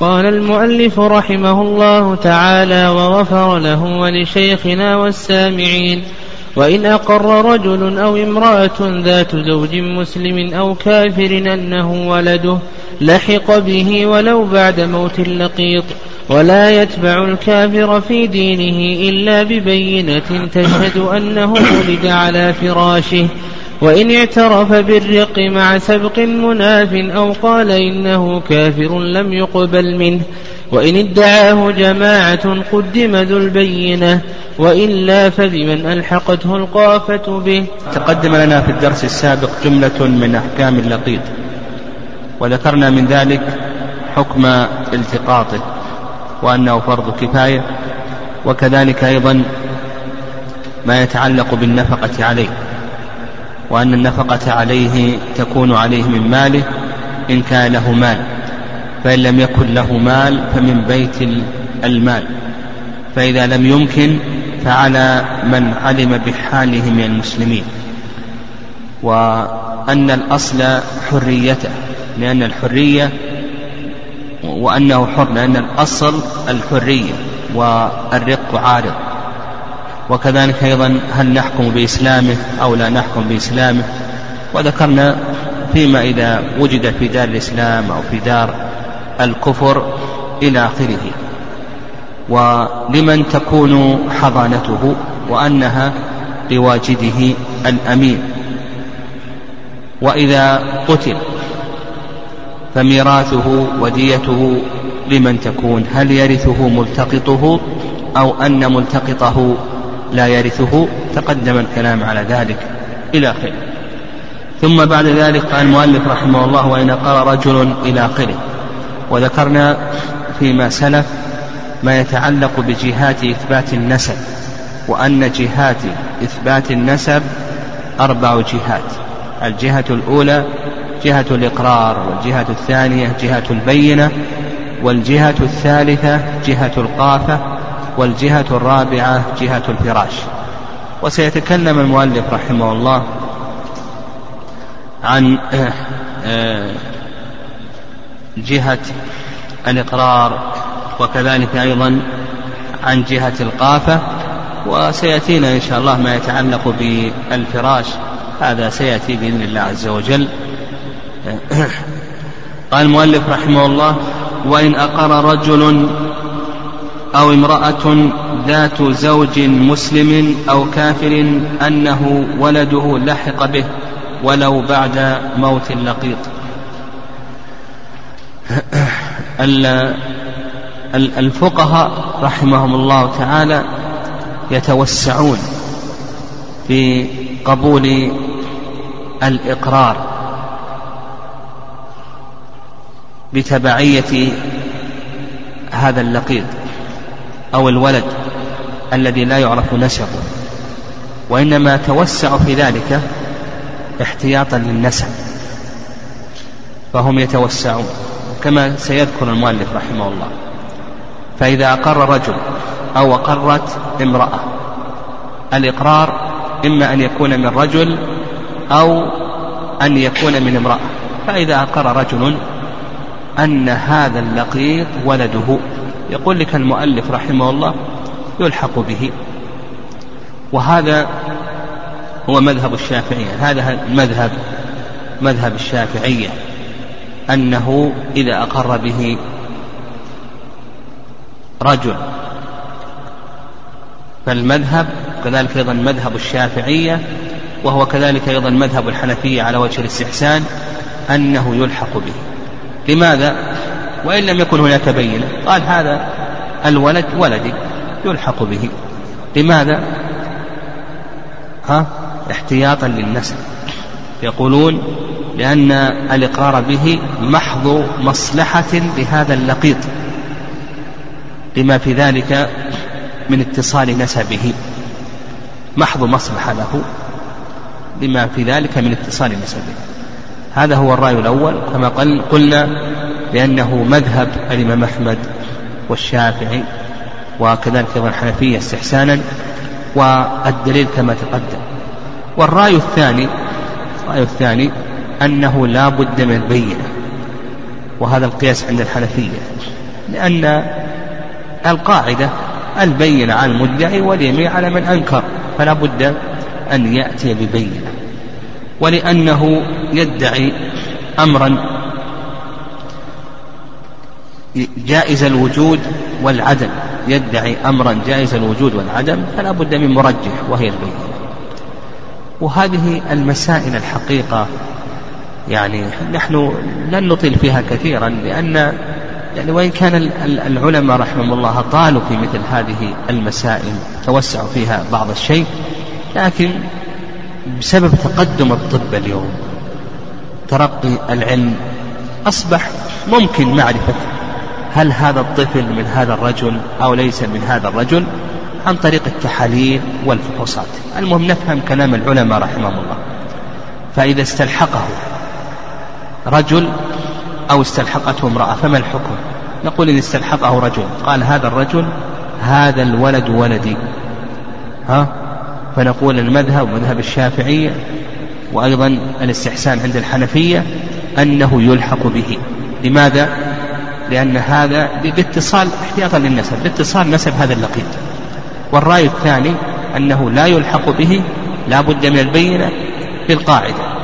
قال المؤلف رحمه الله تعالى وغفر له ولشيخنا والسامعين وإن أقر رجل أو امرأة ذات زوج مسلم أو كافر أنه ولده لحق به ولو بعد موت اللقيط ولا يتبع الكافر في دينه إلا ببينة تشهد أنه ولد على فراشه. وإن اعترف بالرق مع سبق مناف أو قال إنه كافر لم يقبل منه. وإن ادعاه جماعة قدم ذو البينة وإلا فبمن ألحقته القافة به. تقدم لنا في الدرس السابق جملة من أحكام اللقيط وذكرنا من ذلك حكم التقاطه وأنه فرض كفاية وكذلك أيضا ما يتعلق بالنفقة عليه. وأن النفقة عليه تكون عليه من ماله إن كان له مال. فإن لم يكن له مال فمن بيت المال. فإذا لم يمكن فعلى من علم بحاله من المسلمين. وأن الأصل حريته لأن الحرية وأنه حر لأن الأصل الحرية والرق عارض. وكذلك أيضا هل نحكم بإسلامه أو لا نحكم بإسلامه؟ وذكرنا فيما إذا وجد في دار الإسلام أو في دار الكفر إلى آخره. ولمن تكون حضانته وأنها لواجده الأمين. وإذا قتل فميراثه وديته لمن تكون. هل يرثه ملتقطه أو أن ملتقطه لا يرثه تقدم الكلام على ذلك إلى آخره. ثم بعد ذلك قال المؤلف رحمه الله وإن قال رجل إلى آخره. وذكرنا فيما سلف ما يتعلق بجهات إثبات النسب وأن جهات إثبات النسب أربع جهات الجهة الأولى جهة الإقرار والجهة الثانية جهة البينة والجهة الثالثة جهة القافة والجهة الرابعة جهة الفراش. وسيتكلم المؤلف رحمه الله عن آه، آه، جهة الإقرار وكذلك أيضا عن جهة القافة. وسيأتينا إن شاء الله ما يتعلق بالفراش. هذا سيأتي بإذن الله عز وجل. قال المؤلف رحمه الله وإن أقر رجل أو امرأة ذات زوج مسلم أو كافر أنه ولده لحق به ولو بعد موت اللقيط الفقهاء رحمهم الله تعالى يتوسعون في قبول الإقرار بتبعية هذا اللقيط. أو الولد الذي لا يعرف نسبه وإنما توسع في ذلك احتياطا للنسب فهم يتوسعون. كما سيذكر المؤلف رحمه الله فإذا أقر رجل أو أقرت امرأة الإقرار إما أن يكون من رجل أو أن يكون من امرأة فإذا أقر رجل أن هذا اللقيط ولده. يقول لك المؤلف رحمه الله يلحق به. وهذا هو مذهب الشافعية. هذا مذهب مذهب الشافعية. أنه إذا أقر به رجل. فالمذهب كذلك أيضا مذهب الشافعية وهو كذلك أيضا مذهب الحنفية على وجه الاستحسان أنه يلحق به. لماذا؟ وإن لم يكن هناك بينة. قال هذا الولد ولدي يلحق به. لماذا؟ ها؟ احتياطا للنسل. يقولون لأن الإقرار به محض مصلحة لهذا اللقيط. لما في ذلك من اتصال نسبه. محض مصلحة له. لما في ذلك من اتصال نسبه. هذا هو الرأي الأول كما قلنا لأنه مذهب الإمام أحمد والشافعي وكذلك أيضا الحنفية استحسانا والدليل كما تقدم. والرأي الثاني الرأي الثاني أنه لا بد من البينة وهذا القياس عند الحنفية لأن القاعدة البين على المدعي واليمين على من أنكر فلا بد أن يأتي ببينة. ولأنه يدعي أمرا. جائز الوجود والعدم. يدعي أمرا جائز الوجود والعدم فلا بد من مرجح وهي البينة. وهذه المسائل الحقيقة يعني نحن لن نطيل فيها كثيرا لأن يعني وإن كان العلماء رحمهم الله طالوا في مثل هذه المسائل توسعوا فيها بعض الشيء لكن بسبب تقدم الطب اليوم. ترقي العلم أصبح ممكن معرفة. هل هذا الطفل من هذا الرجل أو ليس من هذا الرجل؟ عن طريق التحاليل والفحوصات. المهم نفهم كلام العلماء رحمهم الله. فإذا استلحقه رجل أو استلحقته امرأة فما الحكم؟ نقول إن استلحقه رجل. قال هذا الرجل هذا الولد ولدي. ها؟ فنقول المذهب مذهب الشافعية وأيضا الاستحسان عند الحنفية أنه يلحق به. لماذا؟ لأن هذا باتصال احتياطا للنسب باتصال نسب هذا اللقيط. والرأي الثاني أنه لا يلحق به لا بد من البينة بالقاعدة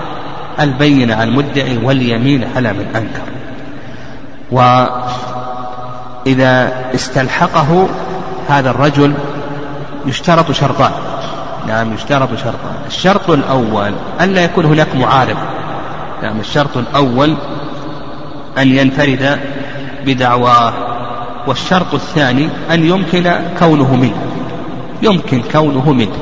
البينة على المدعي واليمين على من أنكر. وإذا استلحقه هذا الرجل يشترط شرطان. نعم يشترط شرطان الشرط الأول ألا يكون هناك معارض. نعم الشرط الأول أن ينفرد بدعواه. والشرط الثاني أن يمكن كونه منه. يمكن كونه منه.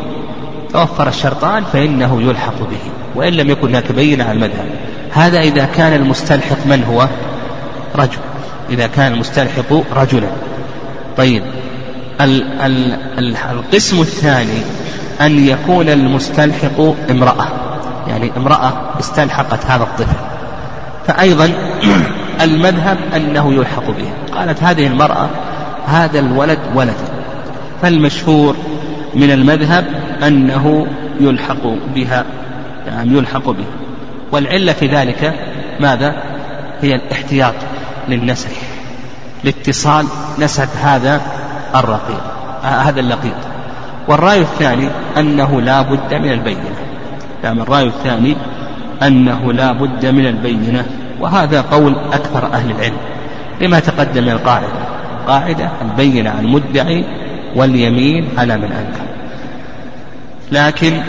توفر الشرطان فإنه يلحق به. وإن لم يكن هناك بينة على المذهب. هذا إذا كان المستلحق من هو؟ رجل. إذا كان المستلحق رجلا. طيب. ال ال ال القسم الثاني أن يكون المستلحق امرأة. يعني امرأة استلحقت هذا الطفل. فأيضا المذهب أنه يلحق به قالت هذه المرأة هذا الولد ولد. فالمشهور من المذهب أنه يلحق بها. يعني يلحق به والعلة في ذلك ماذا؟ هي الاحتياط للنسب لاتصال نسب هذا الرقيق آه هذا اللقيط. والرأي الثاني أنه لا بد من البينة. نعم الرأي الثاني أنه لا بد من البينة وهذا قول أكثر أهل العلم لما تقدم من القاعدة. قاعدة البينة على المدعي واليمين على من أنكر. لكن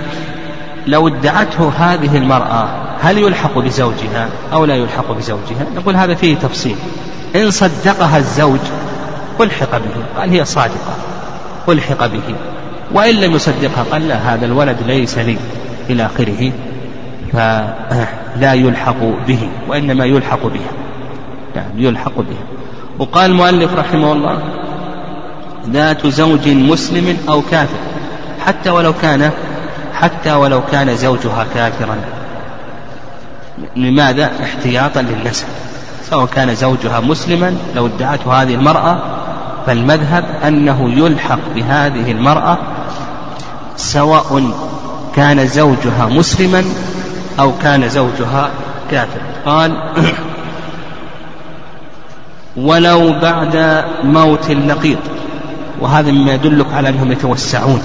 لو ادعته هذه المرأة هل يلحق بزوجها أو لا يلحق بزوجها؟ نقول هذا فيه تفصيل. إن صدقها الزوج ألحق به قال هي صادقة ألحق به. وإن لم يصدقها قال لا هذا الولد ليس لي إلى آخره فلا يلحق به وإنما يلحق بها يعني يلحق بها. وقال المؤلف رحمه الله ذات زوج مسلم أو كافر حتى ولو كان حتى ولو كان زوجها كافرا. لماذا؟ احتياطا للنسب. سواء كان زوجها مسلما لو ادعته هذه المرأة فالمذهب أنه يلحق بهذه المرأة سواء كان زوجها مسلما أو كان زوجها كافر. قال ولو بعد موت اللقيط. وهذا مما يدلك على أنهم يتوسعون.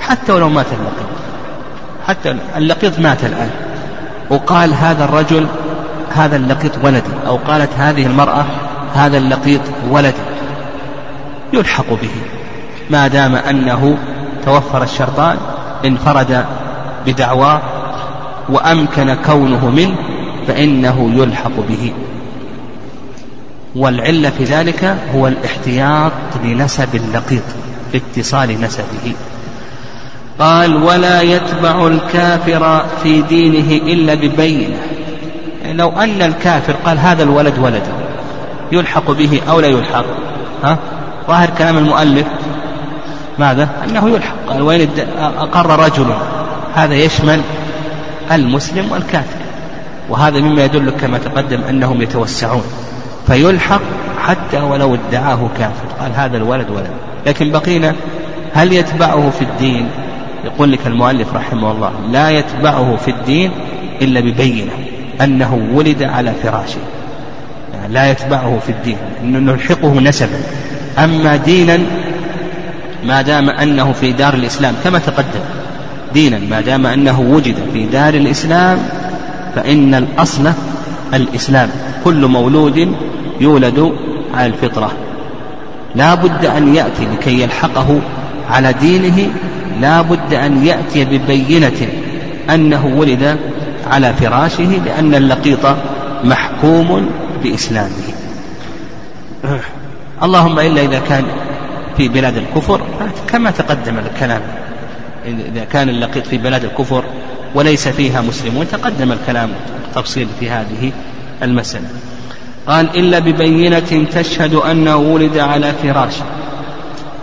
حتى ولو مات اللقيط. حتى اللقيط مات الآن. وقال هذا الرجل هذا اللقيط ولدي أو قالت هذه المرأة هذا اللقيط ولدي يلحق به. ما دام أنه توفر الشرطان انفرد بدعواه وأمكن كونه منه فإنه يلحق به. والعلة في ذلك هو الاحتياط لنسب اللقيط لاتصال نسبه. قال ولا يتبع الكافر في دينه إلا ببينة. يعني لو أن الكافر قال هذا الولد ولدي يلحق به أو لا يلحق؟ ها؟ ظاهر كلام المؤلف ماذا؟ أنه يلحق. قال وين أقر رجل هذا يشمل المسلم والكافر. وهذا مما يدل كما تقدم أنهم يتوسعون. فيلحق حتى ولو ادعاه كافر. قال هذا الولد ولد. لكن بقينا هل يتبعه في الدين؟ يقول لك المؤلف رحمه الله لا يتبعه في الدين إلا ببينة أنه ولد على فراشه. لا يتبعه في الدين. نلحقه نسبا. أما دينا ما دام أنه في دار الإسلام كما تقدم دينا ما دام أنه وجد في دار الإسلام فإن الأصل الإسلام. كل مولود يولد على الفطرة. لا بد أن يأتي لكي يلحقه على دينه لا بد أن يأتي ببينة أنه ولد على فراشه لأن اللقيط محكوم بإسلامه. اللهم إلا إذا كان في بلاد الكفر؟ كما تقدم الكلام. إذا كان اللقيط في بلاد الكفر وليس فيها مسلمون تقدم الكلام تفصيل في هذه المسألة. قال إلا ببينة تشهد أنه ولد على فراشه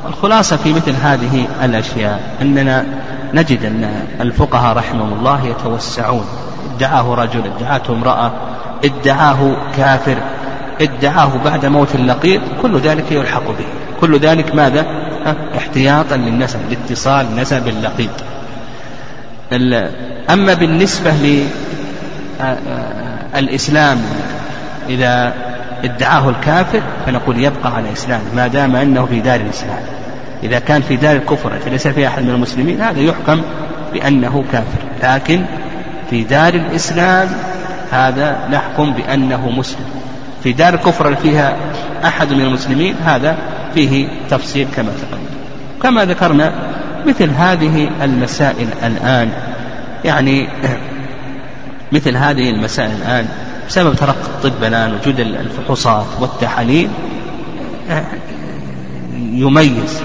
الخلاصة في مثل هذه الأشياء أننا نجد أن الفقهاء رحمهم الله يتوسعون. ادعاه رجل ادعاته امرأة ادعاه كافر ادعاه بعد موت اللقيط كل ذلك يلحق به. كل ذلك ماذا؟ احتياطا للنسب لاتصال نسب اللقيط. أما بالنسبة للإسلام إذا ادعاه الكافر فنقول يبقى على إسلامه ما دام أنه في دار الإسلام. إذا كان في دار الكفر ليس فيها أحد من المسلمين هذا يحكم بأنه كافر. لكن في دار الإسلام هذا نحكم بأنه مسلم. في دار الكفر فيها أحد من المسلمين؟ هذا فيه تفصيل كما تقدم. كما ذكرنا مثل هذه المسائل الآن يعني مثل هذه المسائل الآن بسبب ترقي الطب الآن وجود الفحوصات والتحاليل يميز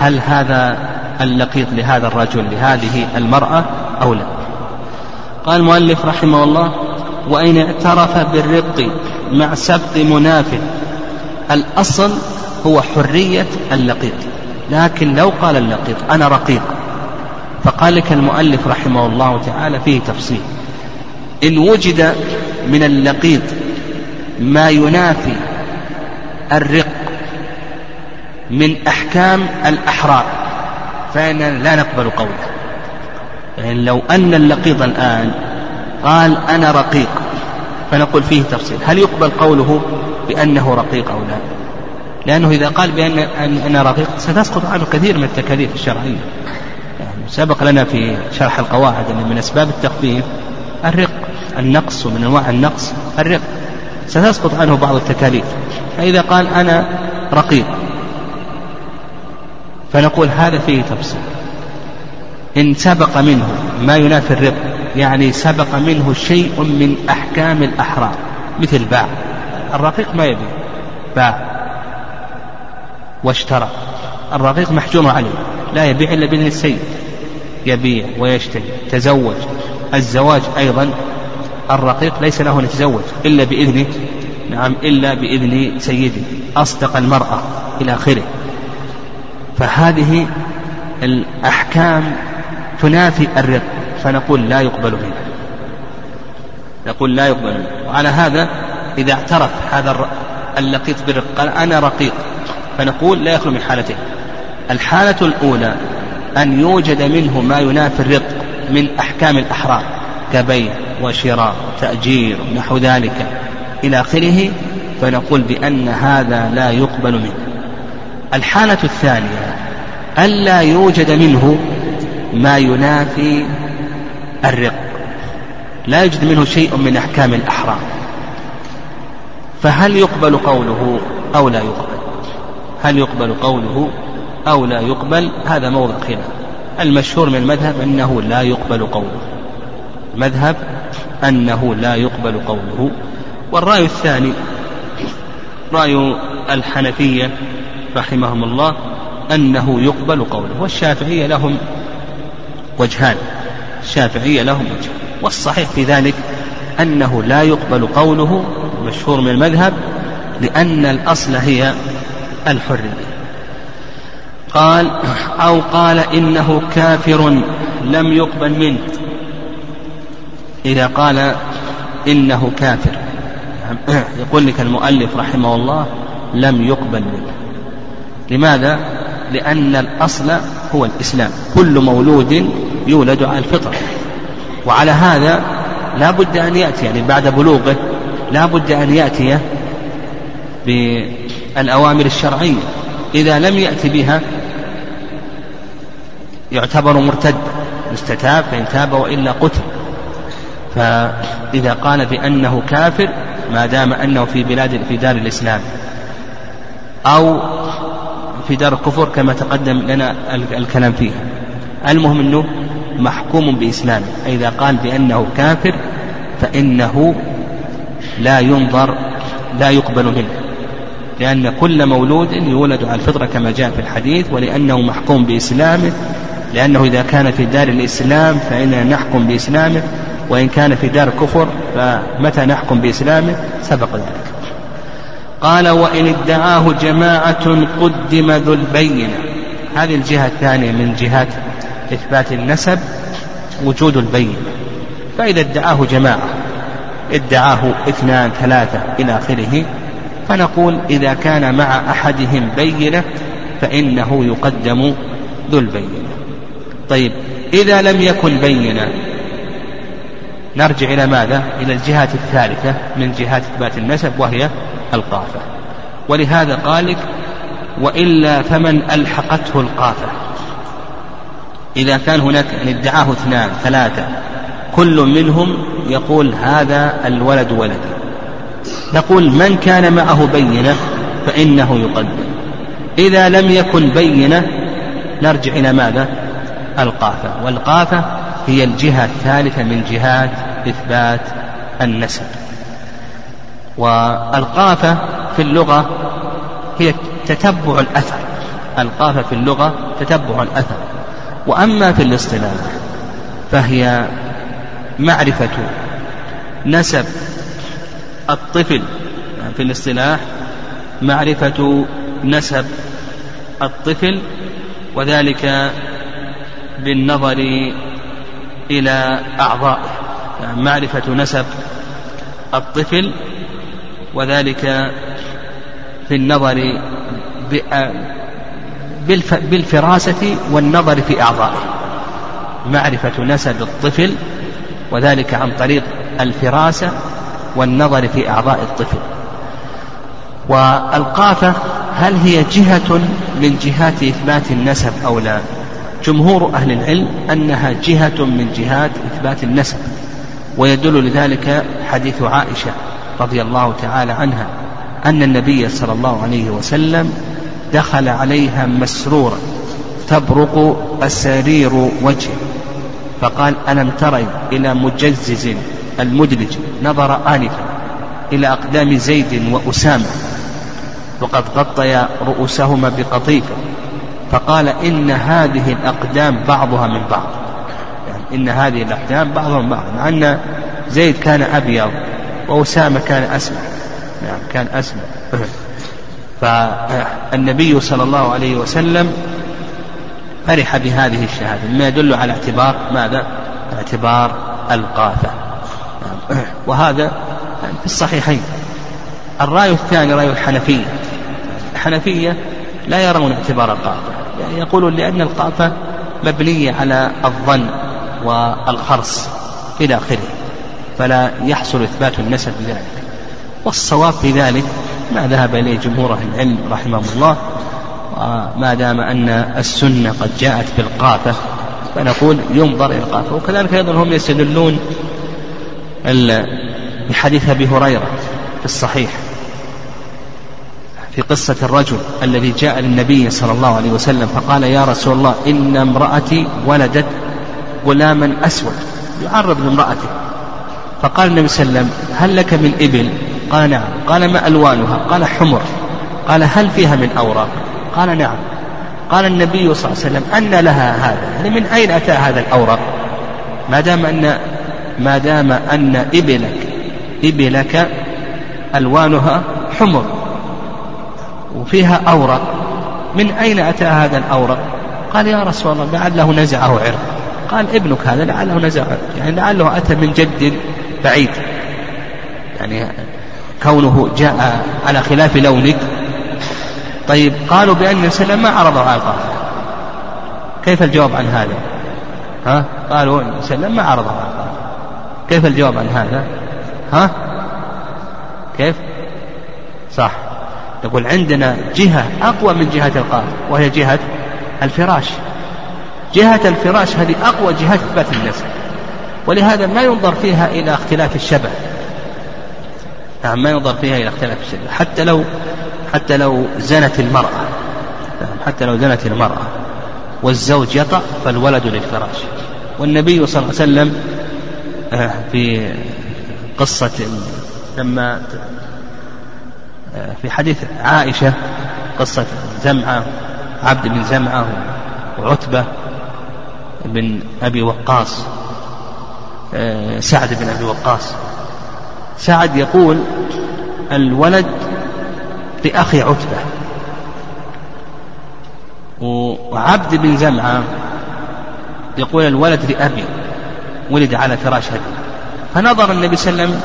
هل هذا اللقيط لهذا الرجل لهذه المرأة أو لا. قال المؤلف رحمه الله وإن اعترف بالرق مع سبق مناف الأصل هو حرية اللقيط. لكن لو قال اللقيط أنا رقيق. فقال لك المؤلف رحمه الله تعالى فيه تفصيل. إن وجد من اللقيط ما ينافي الرق من أحكام الأحرار فإننا لا نقبل قوله. يعني لو أن اللقيط الآن قال أنا رقيق فنقول فيه تفصيل. هل يقبل قوله؟ بأنه رقيق أو لا. لأنه إذا قال بأن أنا رقيق ستسقط عنه كثير من التكاليف الشرعية. يعني سبق لنا في شرح القواعد أن من أسباب التخفيف الرق النقص ومن أنواع النقص الرق. ستسقط عنه بعض التكاليف. فإذا قال أنا رقيق فنقول هذا فيه تفصيل. إن سبق منه ما ينافي الرق يعني سبق منه شيء من أحكام الأحرار مثل باع. الرقيق ما يبيع باع واشترى. الرقيق محجور عليه. لا يبيع إلا بإذن السيد. يبيع ويشتري. تزوج. الزواج أيضا. الرقيق ليس له أن يتزوج. إلا بإذنه نعم إلا بإذن سيده. أصدق المرأة إلى آخره. فهذه الأحكام تنافي الرق. فنقول لا يقبل منه نقول لا يقبل وعلى هذا إذا اعترف هذا اللقيط بالرق قال أنا رقيق. فنقول لا يخلو من حالتين الحالة الأولى أن يوجد منه ما ينافي الرق من أحكام الأحرار كبيع وشراء وتأجير ونحو ذلك. إلى آخره فنقول بأن هذا لا يقبل منه. الحالة الثانية ألا يوجد منه ما ينافي الرق. لا يوجد منه شيء من أحكام الأحرار. فهل يقبل قوله أو لا يقبل؟ هل يقبل قوله أو لا يقبل؟ هذا موضع خلاف. المشهور من المذهب أنه لا يقبل قوله. مذهب أنه لا يقبل قوله. والرأي الثاني رأي الحنفية رحمهم الله أنه يقبل قوله والشافعية لهم وجهان. الشافعية لهم وجه والصحيح في ذلك أنه لا يقبل قوله المشهور من المذهب لأن الأصل هي الحرية. قال أو قال إنه كافر لم يقبل منه. إذا قال إنه كافر يقول لك المؤلف رحمه الله لم يقبل منه. لماذا؟ لأن الأصل هو الإسلام. كل مولود يولد على الفطرة وعلى هذا لا بد أن يأتي يعني بعد بلوغه لا بد أن يأتي بالأوامر الشرعية. إذا لم يأتي بها يعتبر مرتد يستتاب فإن تاب وإلا قتل. فإذا قال بأنه كافر ما دام أنه في بلاد في دار الإسلام أو في دار الكفر كما تقدم لنا الكلام فيها. المهم أنه محكوم بإسلامه إذا قال بأنه كافر فإنه لا ينظر لا يقبل منه. لأن كل مولود يولد على الفطرة كما جاء في الحديث ولأنه محكوم بإسلامه. لأنه إذا كان في دار الإسلام فإننا نحكم بإسلامه. وإن كان في دار كفر فمتى نحكم بإسلامه؟ سبق ذلك. قال وإن ادعاه جماعة قدم ذو البينة. هذه الجهة الثانية من جهات إثبات النسب وجود البينة فإذا ادعاه جماعة ادعاه اثنان ثلاثة إلى آخره فنقول إذا كان مع أحدهم بينة فإنه يقدم ذو البينة. طيب إذا لم يكن بينة نرجع إلى ماذا؟ إلى الجهات الثالثة من جهات إثبات النسب وهي القافة. ولهذا قال لك وإلا فمن ألحقته القافة إذا كان هناك ان ادعاه اثنان ثلاثة كل منهم يقول هذا الولد ولدي. نقول من كان معه بينة فإنه يقدم. إذا لم يكن بينة نرجع إلى ماذا؟ القافة والقافة هي الجهة الثالثة من جهات إثبات النسب. والقافة في اللغة هي تتبع الأثر. القافة في اللغة تتبع الأثر. وأما في الاصطلاح فهي معرفة نسب الطفل في الاصطلاح معرفة نسب الطفل وذلك بالنظر إلى أعضائه معرفة نسب الطفل وذلك في النظر بالفراسة والنظر في أعضائه. معرفة نسب الطفل وذلك عن طريق الفراسة والنظر في أعضاء الطفل. والقافة هل هي جهة من جهات إثبات النسب أو لا؟ جمهور أهل العلم أنها جهة من جهات إثبات النسب ويدل لذلك حديث عائشة رضي الله تعالى عنها. أن النبي صلى الله عليه وسلم دخل عليها مسرورا تبرق أسارير وجهه. فقال ألم تري إلى مجزز المدلج نظر آنفا إلى أقدام زيد وأسامة؟ وقد غطيا رؤوسهما بقطيفة. فقال إن هذه الأقدام بعضها من بعض. يعني إن هذه الأقدام بعضها من بعض مع أن زيد كان أبيض وأسامة كان أسمر. نعم كان أسمر فالنبي صلى الله عليه وسلم فرح بهذه الشهادة مما يدل على اعتبار ماذا؟ اعتبار القافة وهذا في الصحيحين. الرأي الثاني رأي الحنفية. الحنفية لا يرون اعتبار القافة يعني يقولون لأن القافة مبنية على الظن والخرص إلى آخره فلا يحصل إثبات النسب بذلك والصواب في ذلك ما ذهب إليه جمهور أهل العلم رحمهم الله وما دام أن السنة قد جاءت بالقافة فنقول ينظر إلى القافة وكذلك أيضا هم يستدلون بحديث أبي هريرة في الصحيح في قصة الرجل الذي جاء للنبي صلى الله عليه وسلم فقال يا رسول الله إن امرأتي ولدت غلاما أسود يعرض لامرأته فقال النبي صلى الله عليه وسلم هل لك من إبل؟ قال نعم. قال ما ألوانها؟ قال حمر. قال هل فيها من أوراق؟ قال نعم. قال النبي صلى الله عليه وسلم أن لها هذا. يعني من أين أتى هذا الأوراق؟ ما دام أن ما دام أن إبلك إبلك ألوانها حمر. وفيها أورق من أين أتى هذا الأورق قال يا رسول الله لعله نزعه عرق. قال ابنك هذا لعله نزعه عرق. يعني لعله أتى من جد بعيد. يعني كونه جاء على خلاف لونك. طيب قالوا بأن السلام ما عرضه على القافة كيف الجواب عن هذا؟ ها؟ قالوا السلام ما عرضه على القافة كيف الجواب عن هذا؟ ها؟ كيف؟ صح. يقول عندنا جهة أقوى من جهة القاف وهي جهة الفراش. جهة الفراش هذه أقوى جهة إثبات النسب. ولهذا ما ينظر فيها إلى اختلاف الشبه. نعم ما ينظر فيها إلى اختلاف الشبه حتى لو حتى لو زنت المرأة. نعم حتى لو زنت المرأة والزوج يطأ فالولد للفراش. والنبي صلى الله عليه وسلم آه، في قصة لما آه، في حديث عائشة قصة زمعة عبد بن زمعة وعتبة بن أبي وقاص آه، سعد بن أبي وقاص. سعد يقول الولد لأخي عتبة وعبد بن زمعة يقول الولد لأبي ولد على فراش أبي فنظر النبي صلى الله عليه وسلم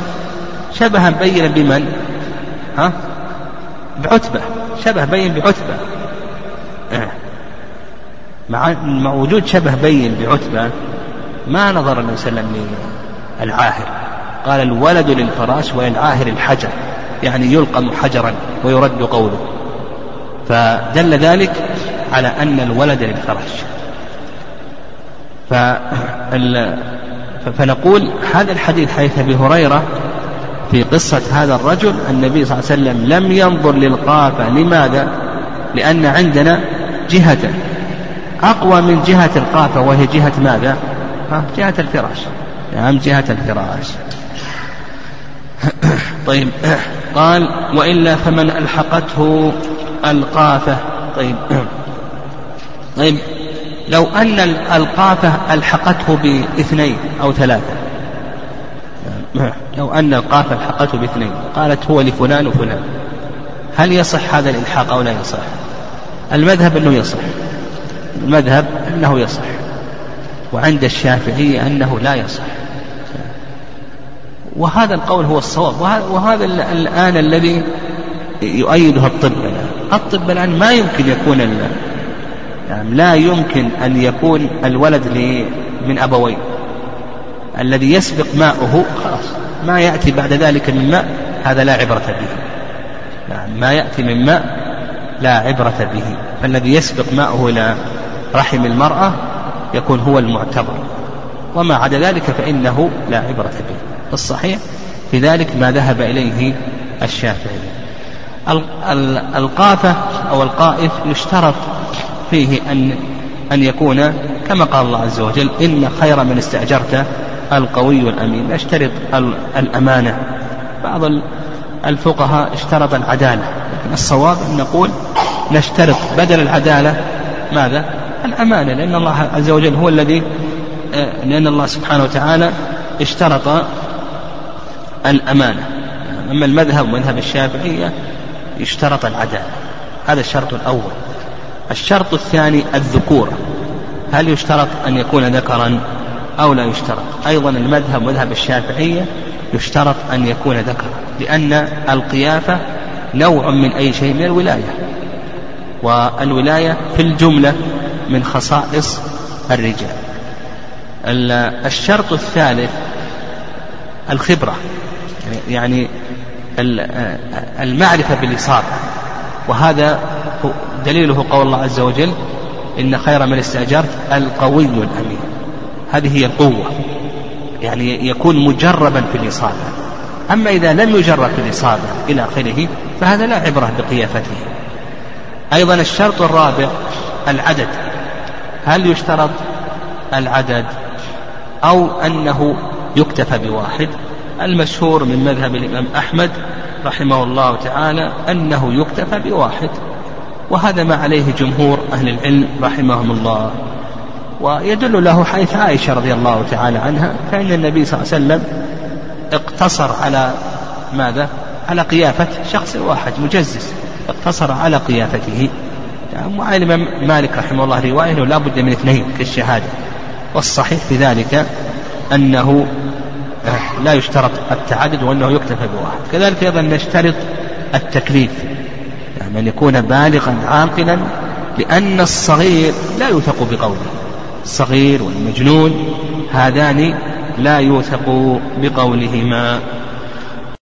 شبها بينا بمن؟ ها؟ بعتبة شبه بين بعتبة آه. مع مع وجود شبه بين بعتبة ما نظر النبي صلى الله عليه وسلم للعاهر قال الولد للفراش وللعاهر الحجر يعني يلقم حجرا ويرد قوله فدل ذلك على أن الولد للفراش فنقول هذا الحديث حديث أبي هريرة في قصة هذا الرجل النبي صلى الله عليه وسلم لم ينظر للقافة لماذا؟ لأن عندنا جهة أقوى من جهة القافة وهي جهة ماذا؟ جهة الفراش نعم جهة الفراش. طيب قال وإلا فمن ألحقته ألقافة. طيب طيب لو أن القافة ألحقته باثنين أو ثلاثة. لو أن القافة ألحقته باثنين. قالت هو لفلان وفلان. هل يصح هذا الإلحاق أو لا يصح؟ المذهب أنه يصح. المذهب أنه يصح. وعند الشافعية أنه لا يصح. وهذا القول هو الصواب. وهذا الآن الذي يؤيده الطب الآن. الطب الآن ما يمكن يكون يعني لا يمكن أن يكون الولد من أبوين الذي يسبق ماؤه خلاص ما يأتي بعد ذلك من ماء هذا لا عبرة به. يعني ما يأتي من ماء لا عبرة به. فالذي يسبق ماؤه إلى رحم المرأة يكون هو المعتبر. وما عدا ذلك فإنه لا عبرة به. الصحيح. في ذلك ما ذهب إليه الشافعي. القافة أو القائف يشترط فيه أن أن يكون كما قال الله عز وجل إن خير من استأجرت القوي الأمين. اشترط الأمانة. بعض الفقهاء اشترط العدالة. لكن الصواب أن نقول نشترط بدل العدالة ماذا؟ الأمانة. لأن الله عز وجل هو الذي آه، لأن الله سبحانه وتعالى اشترط الأمانة. أما المذهب مذهب الشافعية اشترط العدالة. هذا الشرط الأول. الشرط الثاني الذكورة هل يشترط أن يكون ذكرا أو لا يشترط؟ أيضا المذهب مذهب الشافعية يشترط أن يكون ذكرا لأن القيافة نوع من أي شيء من الولاية. والولاية في الجملة من خصائص الرجال. الشرط الثالث الخبرة. يعني المعرفة بالإصابة وهذا دليله قول الله عز وجل إن خير من استأجرت القوي الأمين. هذه هي القوة. يعني يكون مجربا في الإصابة أما إذا لم يجرب في الإصابة إلى آخره فهذا لا عبرة بقيافته. أيضا الشرط الرابع العدد. هل يشترط العدد أو أنه يكتفى بواحد؟ المشهور من مذهب الإمام أحمد رحمه الله تعالى أنه يكتفى بواحد وهذا ما عليه جمهور أهل العلم رحمهم الله. ويدل له حيث عائشة رضي الله تعالى عنها فإن النبي صلى الله عليه وسلم اقتصر على ماذا؟ على قيافة شخص واحد مجزز اقتصر على قيافته. يعني وعلى الإمام مالك رحمه الله رواية أنه لا بد من اثنين كالشهادة. والصحيح في ذلك أنه لا يشترط التعدد وأنه يكتفى بواحد كذلك أيضا نشترط التكليف. يعني أن يكون بالغا عاقلا لأن الصغير لا يوثق بقوله. الصغير والمجنون هذان لا يوثق بقولهما.